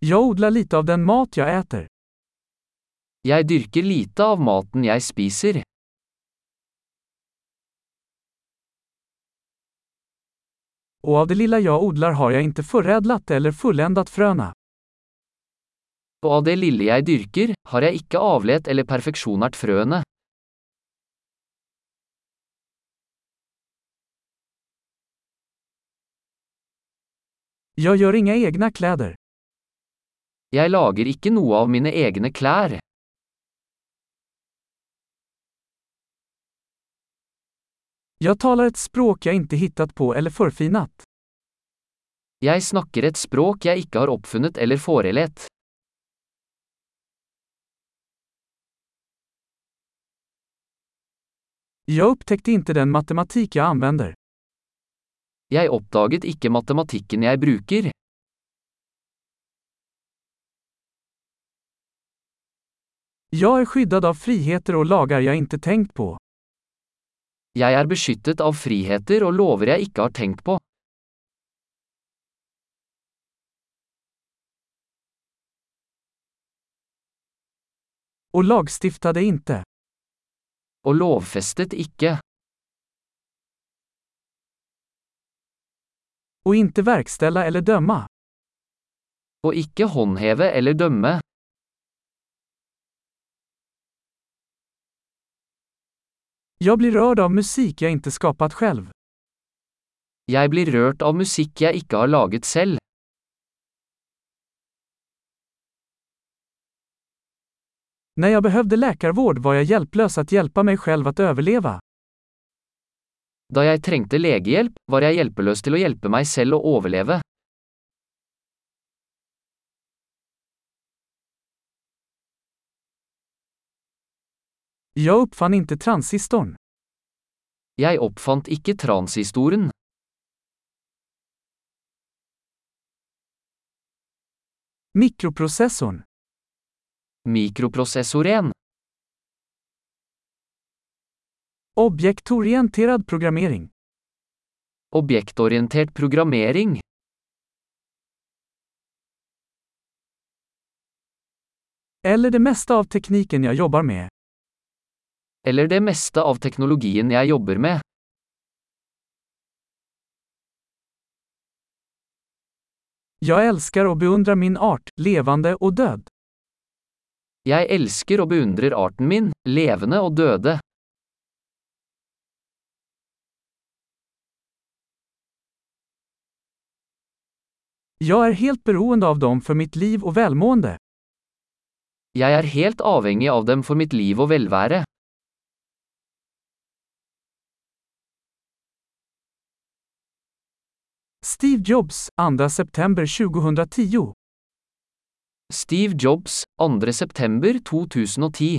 Jag odler lite av den mat jeg eter. Jeg dyrker lite av maten jeg spiser. Og av det lilla jeg odler har jeg ikke foredlet eller fullendet frøene. Og av det lille jeg dyrker, har jeg ikke avlet eller perfeksjonert frøene. Jeg gjør ingen egne kläder. Jeg lager ikke noe av mine egne klær. Jeg taler et språk jeg ikke hittet på eller forfinet. Jeg snakker et språk jeg ikke har oppfunnet eller forelet. Jeg upptäckte ikke den matematik jeg anvender. Jeg oppdaget ikke matematikken jeg bruker. Jag er skyddet av friheter og lagar jeg ikke tenkt på. Jeg er beskyttet av friheter og lover jeg ikke har tenkt på. Och lagstiftade ikke. Og lovfestet ikke. Og ikke verkställa eller dømme. Og ikke håndheve eller dømme. Jag blir rørt av musikk jeg ikke skapat selv. Jeg blir rørt av musikk jeg ikke har laget selv. Når jeg behøvde legevård, var jag hjälplös att hjelpe meg selv att overleve. Da jeg trengte legehjelp, var jeg hjelpeløs til å hjelpe meg selv å overleve. Jag uppfann inte transistorn. Jeg oppfant ikke transistoren. Mikroprocessorn. Mikroprosessoren. Objektorienterad programmering. Objektorientert programmering. Eller det meste av teknikken jeg jobber med. Eller det meste av teknologien jeg jobber med. Jeg elsker og beundrer min art, levende og død. Jeg elsker og beundrer arten min, levende og døde. Jeg er helt beroende av dem for mitt liv og velmående. Jeg er helt avhengig av dem for mitt liv og velvære. Steve Jobs, 2 september 2010. Steve Jobs, 2. september 2010